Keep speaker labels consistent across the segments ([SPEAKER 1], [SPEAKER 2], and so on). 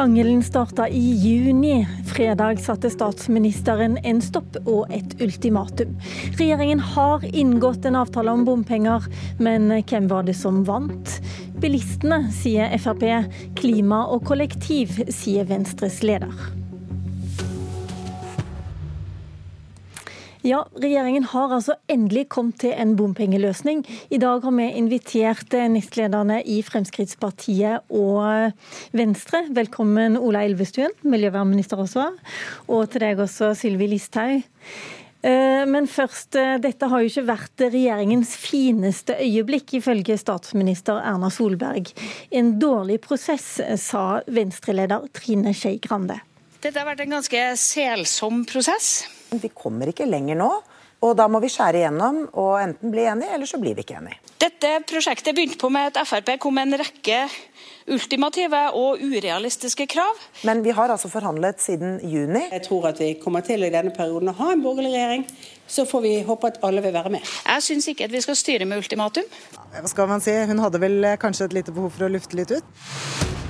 [SPEAKER 1] Krangelen starta i juni. Fredag satte statsministeren en stopp og et ultimatum. Regjeringen har inngått en avtale om bompenger, men hvem var det som vant? Bilistene, sier Frp. Klima og kollektiv, sier Venstres leder. Ja, Regjeringen har altså endelig kommet til en bompengeløsning. I dag har vi invitert nestlederne i Fremskrittspartiet og Venstre. Velkommen Ola Elvestuen, miljøvernminister også, og til deg også, Sylvi Listhaug. Eh, men først, eh, dette har jo ikke vært regjeringens fineste øyeblikk, ifølge statsminister Erna Solberg. En dårlig prosess, sa Venstre-leder Trine Skei Grande.
[SPEAKER 2] Dette har vært en ganske selsom prosess.
[SPEAKER 3] Vi kommer ikke lenger nå. Og da må vi skjære igjennom og enten bli enige, eller så blir vi ikke enige.
[SPEAKER 2] Dette prosjektet begynte på med at Frp kom med en rekke ultimative og urealistiske krav.
[SPEAKER 3] Men vi har altså forhandlet siden juni.
[SPEAKER 4] Jeg tror at vi kommer til i denne perioden å ha en borgerlig regjering. Så får vi håpe at alle vil være med.
[SPEAKER 2] Jeg syns ikke at vi skal styre med ultimatum.
[SPEAKER 5] Hva skal man si? Hun hadde vel kanskje et lite behov for å lufte litt ut?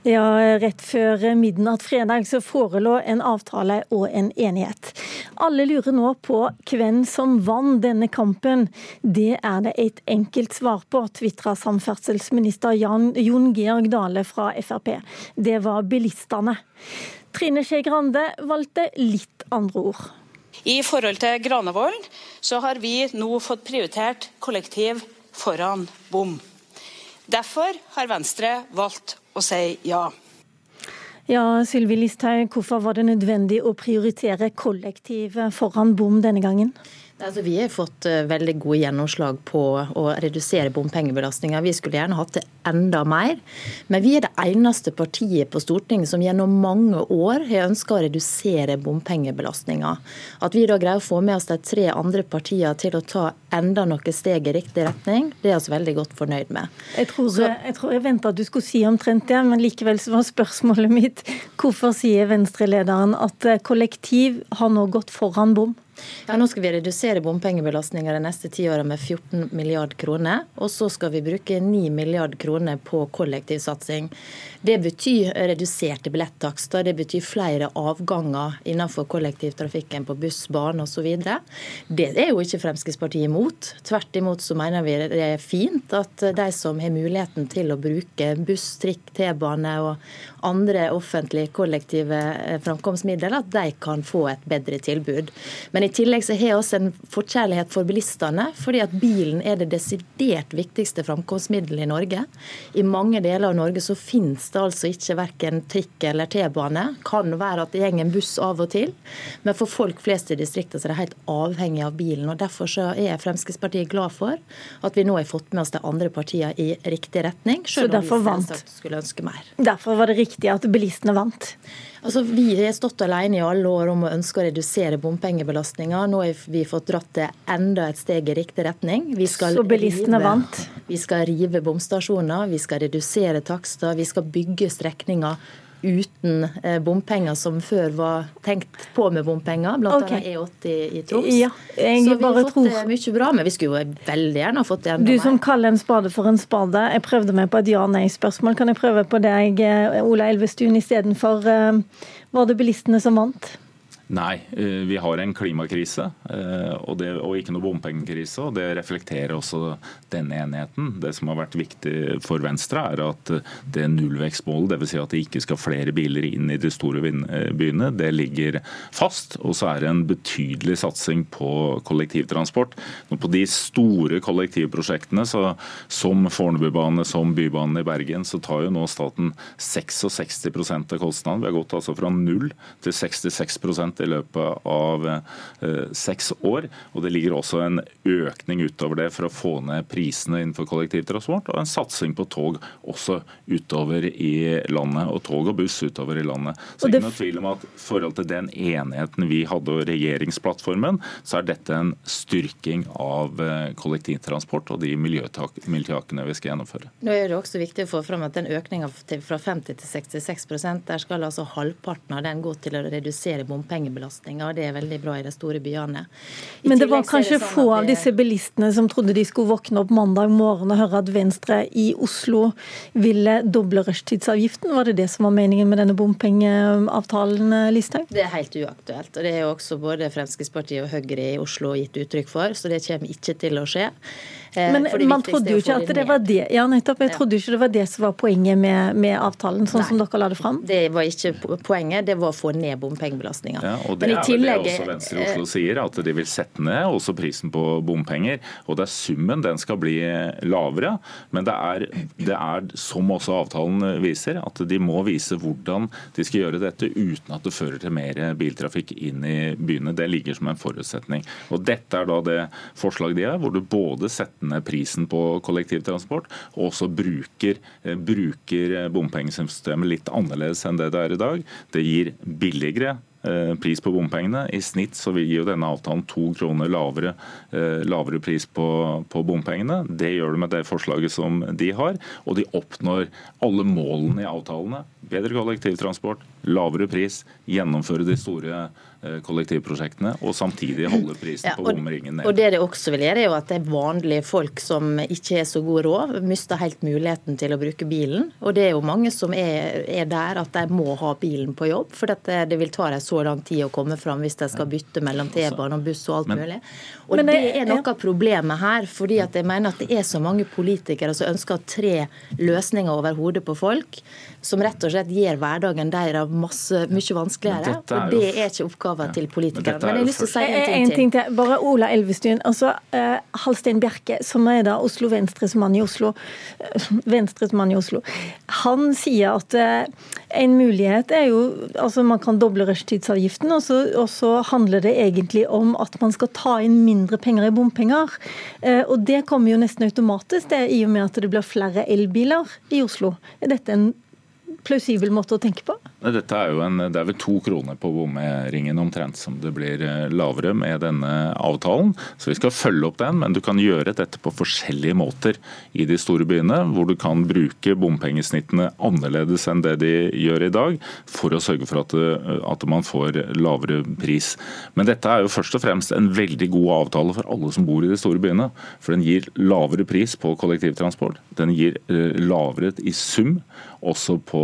[SPEAKER 1] Ja, Rett før midnatt fredag så forelå en avtale og en enighet. Alle lurer nå på hvem som vant denne kampen. Det er det et enkelt svar på, tvitra samferdselsminister Jan, Jon Georg Dale fra Frp. Det var bilistene. Trine Skei Grande valgte litt andre ord.
[SPEAKER 2] I forhold til Granavolden så har vi nå fått prioritert kollektiv foran bom. Derfor har Venstre valgt å si ja.
[SPEAKER 1] Ja, Sylvi Listhaug, hvorfor var det nødvendig å prioritere kollektiv foran bom denne gangen?
[SPEAKER 6] Altså, vi har fått uh, veldig gode gjennomslag på å redusere bompengebelastninga. Vi skulle gjerne hatt det enda mer. Men vi er det eneste partiet på Stortinget som gjennom mange år har ønska å redusere bompengebelastninga. At vi da greier å få med oss de tre andre partiene til å ta enda noen steg i riktig retning, det er vi veldig godt fornøyd med.
[SPEAKER 1] Jeg tror, så, jeg, tror jeg venta at du skulle si omtrent det, men likevel så var spørsmålet mitt hvorfor sier Venstre-lederen at eh, kollektiv har nå gått foran bom?
[SPEAKER 6] Ja, Nå skal vi redusere bompengebelastninga de neste ti åra med 14 milliard kroner. Og så skal vi bruke 9 milliard kroner på kollektivsatsing. Det betyr reduserte billettakster, det betyr flere avganger innenfor kollektivtrafikken på buss, bane osv. Det er jo ikke Fremskrittspartiet imot. Tvert imot så mener vi det er fint at de som har muligheten til å bruke buss, trikk, T-bane og andre offentlige kollektive framkomstmidler, at de kan få et bedre tilbud. Men i tillegg så har jeg også en forkjærlighet for bilistene, fordi at bilen er det desidert viktigste framkomstmiddelet i Norge. I mange deler av Norge så finnes det altså ikke verken trikk eller T-bane. Kan være at det går en buss av og til, men for folk flest i distriktene er det helt avhengig av bilen. og Derfor så er Fremskrittspartiet glad for at vi nå har fått med oss de andre partiene i riktig retning, selv om vi selvsagt skulle ønske mer.
[SPEAKER 1] Derfor var det riktig at bilistene vant?
[SPEAKER 6] Altså, Vi har stått alene i alle år om å ønske å redusere bompengebelastninga. Nå har vi fått dratt det enda et steg i riktig retning.
[SPEAKER 1] Så bilistene rive, vant?
[SPEAKER 6] Vi skal rive bomstasjoner, vi skal redusere takster, vi skal bygge strekninger uten eh, bompenger som før var tenkt på med bompenger, bl.a. Okay. E80 i Troms. Ja, så vi har fått tror... det mye bra, men vi skulle jo veldig gjerne ha fått det enda
[SPEAKER 1] mer. Du som kaller en spade for en spade, jeg prøvde meg på et ja-nei-spørsmål. Kan jeg prøve på deg, eh, Ola Elvestuen, istedenfor var det bilistene som vant?
[SPEAKER 7] Nei, eh, vi har en klimakrise eh, og, det, og, ikke noe bompengekrise. og Det reflekterer også denne enigheten. Det som har vært viktig for Venstre, er at det nullvekstmålet, dvs. Si at det ikke skal flere biler inn i de store eh, byene, det ligger fast. Og så er det en betydelig satsing på kollektivtransport. På de store kollektivprosjektene, så, som Fornebubane, som Bybanen i Bergen, så tar jo nå staten 66% av kostnaden. Vi har gått altså fra null til 66 i løpet av eh, seks år. Og det ligger også en økning utover det for å få ned prisene innenfor kollektivtransport, og en satsing på tog også utover i landet, og tog og buss utover i landet. Så det... noe tvil om at i forhold til den enigheten vi hadde og regjeringsplattformen, så er dette en styrking av eh, kollektivtransport og de miljøtakene vi skal gjennomføre.
[SPEAKER 6] Nå er det også viktig å få fram at den økninga fra 50 til 66 der skal altså halvparten av den gå til å redusere bompenger bompengebelastninga, og det er veldig bra i de store byene. I
[SPEAKER 1] Men det var
[SPEAKER 6] kanskje
[SPEAKER 1] kanskje
[SPEAKER 6] sånn
[SPEAKER 1] få
[SPEAKER 6] det...
[SPEAKER 1] av disse bilistene som trodde de skulle våkne opp mandag morgen og høre at Venstre i Oslo ville doble rushtidsavgiften. Var det det som var meningen med denne bompengeavtalen, Listhaug?
[SPEAKER 6] Det er helt uaktuelt. og Det er jo også både Fremskrittspartiet og Høyre i Oslo gitt uttrykk for, så det kommer ikke til å skje. Eh,
[SPEAKER 1] Men man trodde jo ikke at det var det Ja, nettopp. Jeg trodde jo ikke det var det som var poenget med, med avtalen, sånn som dere la det fram.
[SPEAKER 6] Det var ikke poenget, det var å få ned bompengebelastninga.
[SPEAKER 7] Ja, og Det
[SPEAKER 6] Men i
[SPEAKER 7] er
[SPEAKER 6] tillegg
[SPEAKER 7] det også Venstre i
[SPEAKER 6] eh,
[SPEAKER 7] Oslo sier, at de vil sette ned også prisen på bompenger. og det er Summen den skal bli lavere, men det er, det er som også avtalen viser, at de må vise hvordan de skal gjøre dette uten at det fører til mer biltrafikk inn i byene. Det ligger som en forutsetning. Og Dette er da det forslaget de har, hvor du både setter ned prisen på kollektivtransport, og også bruker, eh, bruker bompengesystemet litt annerledes enn det det er i dag. Det gir billigere eh, pris på bompengene. I snitt så vil jo denne avtalen to kroner lavere, eh, lavere pris på, på bompengene. Det gjør det med det forslaget som de har, og de oppnår alle målene i avtalene. Bedre kollektivtransport, lavere pris, gjennomføre de store eh, kollektivprosjektene, og samtidig holde prisen
[SPEAKER 6] Ja,
[SPEAKER 7] på bomringen
[SPEAKER 6] ned.
[SPEAKER 7] og
[SPEAKER 6] det det også vil gjøre, er jo at det er vanlige folk som ikke har så god råd, mister helt muligheten til å bruke bilen. Og det er jo mange som er, er der at de må ha bilen på jobb, for det, det vil ta dem så lang tid å komme fram hvis de skal bytte mellom T-bane og buss og alt
[SPEAKER 7] Men-
[SPEAKER 6] mulig. Og
[SPEAKER 1] Men
[SPEAKER 6] det
[SPEAKER 1] det-
[SPEAKER 6] er noe av problemet her, fordi at jeg mener at det er så mange politikere som ønsker tre løsninger over hodet på folk, som rett og slett gjør hverdagen deres masse, mye vanskeligere.
[SPEAKER 7] Men er
[SPEAKER 6] Og det er ikke oppgaven til
[SPEAKER 7] politikere. er
[SPEAKER 6] Men jeg
[SPEAKER 7] jo
[SPEAKER 6] har lyst til å si
[SPEAKER 1] en
[SPEAKER 6] en
[SPEAKER 1] En
[SPEAKER 6] ting
[SPEAKER 1] ting
[SPEAKER 6] til.
[SPEAKER 1] Bare Ola Elvestuen. altså uh, Halstein Bjerke, som er da Oslo Venstres mann i Oslo, uh, Venstres mann i Oslo, han sier at uh, en mulighet er jo altså Man kan doble rushtidsavgiften, og så, og så handler det egentlig om at man skal ta inn mindre penger i bompenger. Eh, og det kommer jo nesten automatisk, det i og med at det blir flere elbiler i Oslo. Er dette en plausibel måte å tenke på?
[SPEAKER 7] Dette er jo en, det er vel to kroner på bommeringen omtrent som det blir eh, lavere med denne avtalen. Så vi skal følge opp den, men du kan gjøre dette på forskjellige måter i de store byene, hvor du kan bruke bompengesnittene annerledes enn det de gjør i dag, for å sørge for at, eh, at man får lavere pris. Men dette er jo først og fremst en veldig god avtale for alle som bor i de store byene. For den gir lavere pris på kollektivtransport. Den gir eh, lavere i sum også på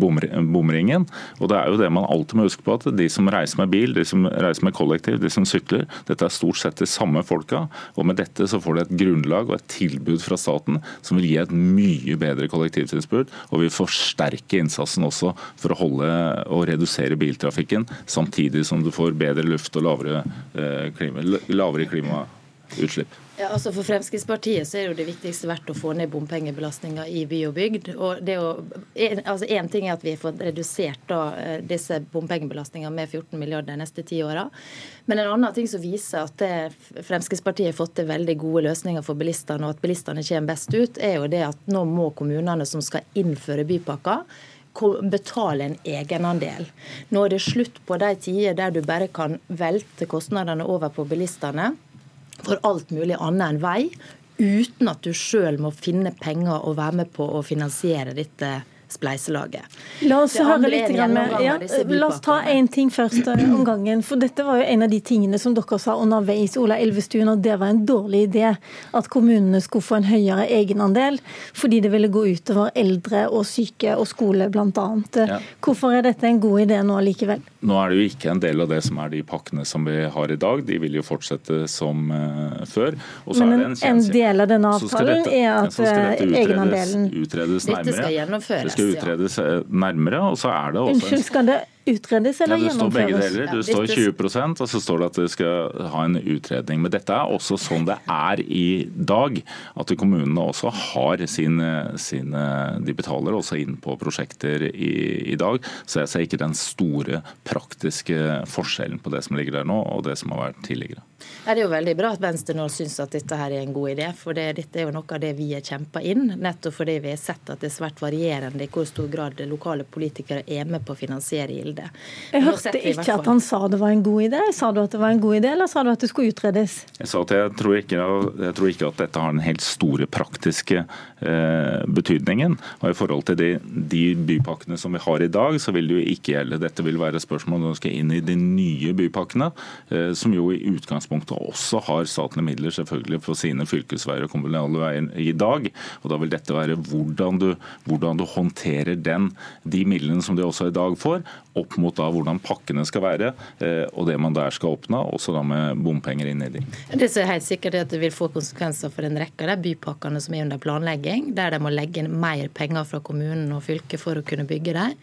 [SPEAKER 7] bomri- bomringen. Og det er jo det man alltid må huske på, at de som reiser med bil, de som reiser med kollektiv, de som sykler, dette er stort sett de samme folka. Og med dette så får de et grunnlag og et tilbud fra staten som vil gi et mye bedre kollektivtilbud, og vil forsterke innsatsen også for å holde og redusere biltrafikken, samtidig som du får bedre luft og lavere, eh, klima, lavere klimautslipp.
[SPEAKER 6] Ja, altså For Fremskrittspartiet så er det jo det viktigste vært å få ned bompengebelastninga i by og bygd. og det å, en, altså en ting er at vi har fått redusert da, eh, disse bompengebelastningene med 14 milliarder de neste ti åra. Men en annen ting som viser at det, Fremskrittspartiet har fått til veldig gode løsninger for bilistene, og at bilistene kommer best ut, er jo det at nå må kommunene som skal innføre bypakker, betale en egenandel. Nå er det slutt på de tider der du bare kan velte kostnadene over på bilistene for alt mulig annet enn vei, uten at du sjøl må finne penger og være med på å finansiere dette spleiselaget.
[SPEAKER 1] La oss
[SPEAKER 6] Det
[SPEAKER 1] høre litt
[SPEAKER 6] en
[SPEAKER 1] grann med, ja, La oss ta én ting først eh, om gangen. For dette var jo en av de tingene som dere sa underveis, Ola Elvestuen, og det var en dårlig idé at kommunene skulle få en høyere egenandel, fordi det ville gå utover eldre og syke og skole bl.a.
[SPEAKER 7] Ja.
[SPEAKER 1] Hvorfor er dette en god idé nå likevel?
[SPEAKER 7] Nå er det jo ikke en del av det som er de pakkene som vi har i dag. De vil jo fortsette som eh, før. Og så
[SPEAKER 1] Men
[SPEAKER 7] er
[SPEAKER 1] en,
[SPEAKER 7] det en
[SPEAKER 1] en del av denne avtalen
[SPEAKER 7] dette-
[SPEAKER 1] er at eh,
[SPEAKER 7] utredes-
[SPEAKER 1] egenandelen
[SPEAKER 6] Dette skal gjennomføres,
[SPEAKER 7] skal utredes eh, nærmere, og så er det også
[SPEAKER 1] Unnskyld, skal det utredes
[SPEAKER 7] ja,
[SPEAKER 1] eller
[SPEAKER 7] gjennomføres. står begge deler. Det står
[SPEAKER 6] dette-
[SPEAKER 7] 20% og så står det at det skal ha en utredning. Men dette er også sånn det er i dag. At kommunene også har sine, sine De betaler også inn på prosjekter i, i dag. Så jeg ser ikke den store praktiske forskjellen på det som ligger der nå, og det som har vært tidligere.
[SPEAKER 6] Ja, det er jo veldig bra at Venstre nå syns at dette her er en god idé. For det, dette er jo noe av det vi har kjempa inn. Nettopp fordi vi har sett at det er svært varierende i hvor stor grad lokale politikere er med på å finansiere. Det.
[SPEAKER 1] Jeg hørte ikke at han sa det var en god idé. Sa du at det var en god idé, eller sa du at det skulle utredes?
[SPEAKER 7] Jeg sa at jeg tror ikke, jeg tror ikke at dette har den helt store praktiske eh, betydningen. Og I forhold til de, de, bypakkene som vi har i dag, så vil det jo ikke gjelde. Dette vil være spørsmål når vi skal inn i de nye bypakkene, eh, som jo i utgangspunktet også har statlige midler selvfølgelig for sine fylkesveier og kommunale veier i dag. Og Da vil dette være hvordan du, hvordan du håndterer den, de midlene som de også i dag får, opp mot da hvordan pakkene skal være, eh, og det man der skal oppnå, også da med bompenger inn i de.
[SPEAKER 6] Det er helt sikkert at det vil få konsekvenser for en rekke av de bypakkene som er under planlegging, der de må legge inn mer penger fra kommunen og fylket for å kunne bygge dem.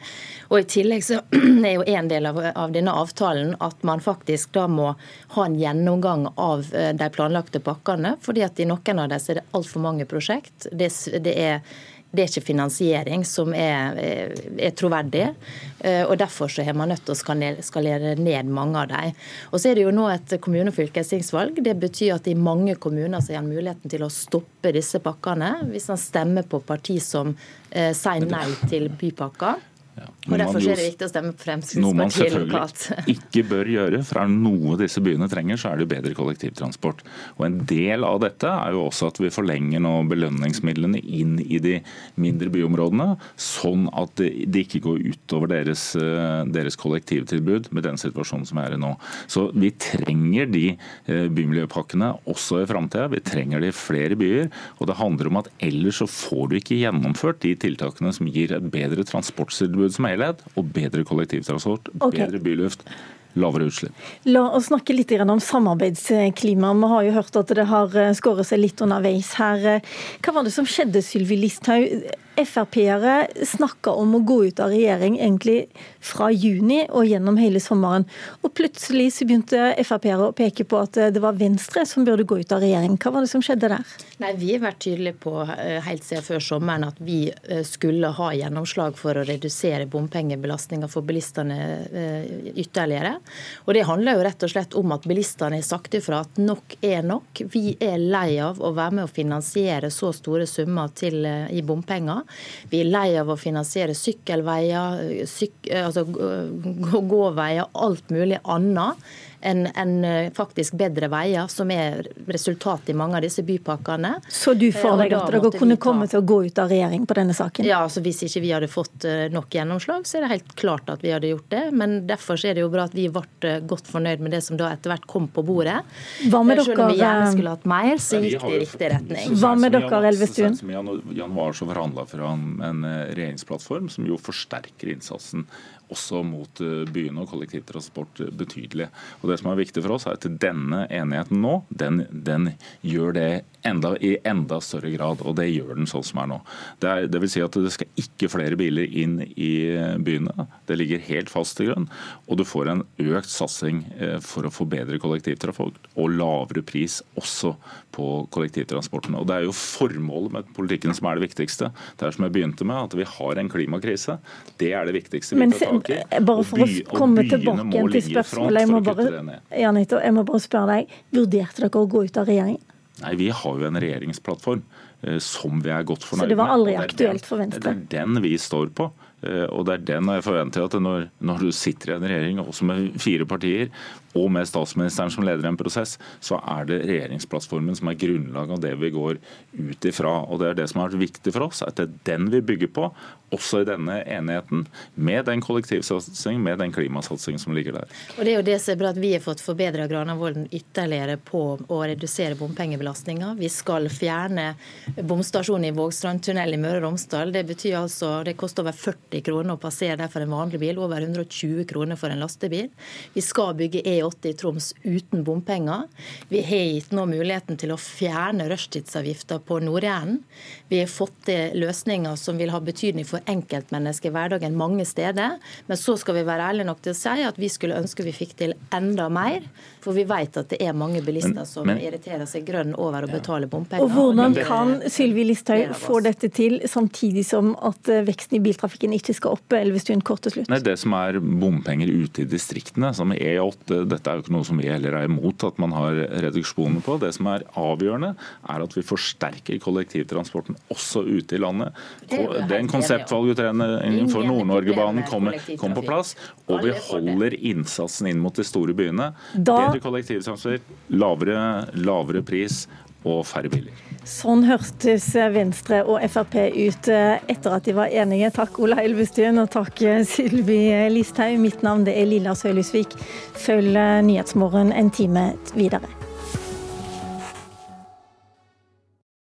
[SPEAKER 6] Og I tillegg så er jo en del av, av denne avtalen at man faktisk da må ha en gjennomgang av eh, de planlagte pakkene, fordi at i noen av dem er det altfor mange prosjekt. Det, det er det er ikke finansiering som er, er troverdig. Eh, og Derfor så har man nødt til å skalere ned mange av dem. Og så er det jo nå et kommune- og fylkestingsvalg. Det betyr at i mange kommuner så er man muligheten til å stoppe disse pakkene hvis man stemmer på parti som eh, sier nei til bypakker. Og Derfor er det viktig å stemme på Fremskrittspartiet. Noe man
[SPEAKER 7] selvfølgelig ikke bør gjøre, for er det noe disse byene trenger, så er det bedre kollektivtransport. Og En del av dette er jo også at vi forlenger nå belønningsmidlene inn i de mindre byområdene, sånn at det ikke går utover deres, eh, deres kollektivtilbud med den situasjonen som er i nå. Så vi trenger de eh, bymiljøpakkene også i framtida. Vi trenger det i flere byer. Og det handler om at ellers så får du ikke gjennomført de tiltakene som gir et bedre transporttilbud som som helhet og bedre kollektivtransport, okay. bedre byluft lavere utslipp.
[SPEAKER 1] La oss snakke litt om samarbeidsklima. Vi har jo hørt at det har eh, skåret seg litt underveis her. Hva var det som skjedde, Sylvi Listhaug? Frp-ere snakka om å gå ut av regjering egentlig fra juni og gjennom hele sommeren. Og plutselig så begynte Frp-ere å peke på at det var Venstre som burde gå ut av regjering. Hva var det som skjedde der?
[SPEAKER 6] Nei, Vi har vært tydelige på eh, helt siden før sommeren at vi eh, skulle ha gjennomslag for å redusere bompengebelastninga for bilistene eh, ytterligere. Og Det handler jo rett og slett om at bilistene har sagt ifra at nok er nok. Vi er lei av å være med å finansiere så store summer til, i bompenger. Vi er lei av å finansiere sykkelveier, syk, altså gåveier, alt mulig annet enn en eh, faktisk bedre veier, som er resultatet i mange av disse bypakkene.
[SPEAKER 1] Så du får deg at dere kunne komme til å gå ut av regjering på denne saken?
[SPEAKER 6] Ja, altså Hvis ikke vi hadde fått eh, nok gjennomslag, så er det helt klart at vi hadde gjort det. Men derfor er det jo bra at vi ble eh, godt fornøyd med det som da etter hvert kom på bordet.
[SPEAKER 1] Hva med
[SPEAKER 6] Selv om vi gjerne skulle hatt mer, så gikk det i riktig retning.
[SPEAKER 1] Hva med dere, Elvestuen?
[SPEAKER 7] I januar så forhandla fram en regjeringsplattform som jo forsterker innsatsen også mot eh, byene og kollektivtransport betydelig. Og Det som er viktig for oss, er at denne enigheten nå, den, den gjør det enda, i enda større grad, og det gjør den sånn som er nå. Det, er, det vil si at det skal ikke flere biler inn i byene. Det ligger helt fast til grunn. Og du får en økt satsing eh, for å få bedre kollektivtrafikk og lavere pris også på kollektivtransporten. Og Det er jo formålet med politikken som er det viktigste. Det er som jeg begynte med, at vi har en klimakrise. Det er det viktigste vi tar tak.
[SPEAKER 1] Bare for by, å komme tilbake til spørsmålet, jeg må, bare, Janito, jeg må bare spørre deg, vurderte dere å gå ut av regjeringen?
[SPEAKER 7] Nei, Vi har jo en regjeringsplattform eh, som vi er godt fornøyd med.
[SPEAKER 1] Så det var aldri aktuelt for Venstre?
[SPEAKER 7] Det er den vi står på. Eh, og det er den jeg forventer at når, når, du sitter i en regjering også med fire partier, og med statsministeren som leder en prosess, så er det regjeringsplattformen som er grunnlaget av det vi går ut ifra. Og Det er det som har vært viktig for oss, at det er den vi bygger på, også i denne enigheten, med den kollektivsatsingen, med den klimasatsingen som ligger der.
[SPEAKER 6] Og Det er jo det som er bra at vi har fått forbedra Granavolden ytterligere på å redusere bompengebelastninga. Vi skal fjerne bomstasjonen i Vågstrandtunnel i Møre og Romsdal. Det betyr altså det koster over 40 kroner å passere der for en vanlig bil, over 120 kroner for en lastebil. Vi skal bygge E8 i Troms uten bompenger. Vi har gitt nå muligheten til å fjerne rushtidsavgifta på Nord-Jæren. Vi har fått til løsninger som vil ha betydning for enkeltmennesker i hverdagen mange steder. Men så skal vi være ærlige nok til å si at vi skulle ønske vi fikk til enda mer. For vi vet at det er mange bilister som men, irriterer seg grønn over å betale bompenger.
[SPEAKER 1] Og hvordan kan Kan Sylvi Listhaug få dette til samtidig som at eh, veksten i biltrafikken ikke skal opp? Elvestuen, kort til slutt.
[SPEAKER 7] Nei, Det som er bompenger ute i distriktene, som E8, dette er jo ikke noe som vi heller er imot at man har reduksjoner på. Det som er avgjørende, er at vi forsterker kollektivtransporten også ute i landet. Den konseptvalgutredningen for Nord-Norgebanen kommer, kom på plass, og vi holder innsatsen inn mot de store byene. Bedre kollektivtransport, lavere, lavere pris og færre biler.
[SPEAKER 1] Sånn hørtes Venstre og Frp ut eh, etter at de var enige. Takk Ola Elvestuen og takk Sylvi Listhaug. Mitt navn er Lilla Sølhusvik. Følg Nyhetsmorgen en time videre.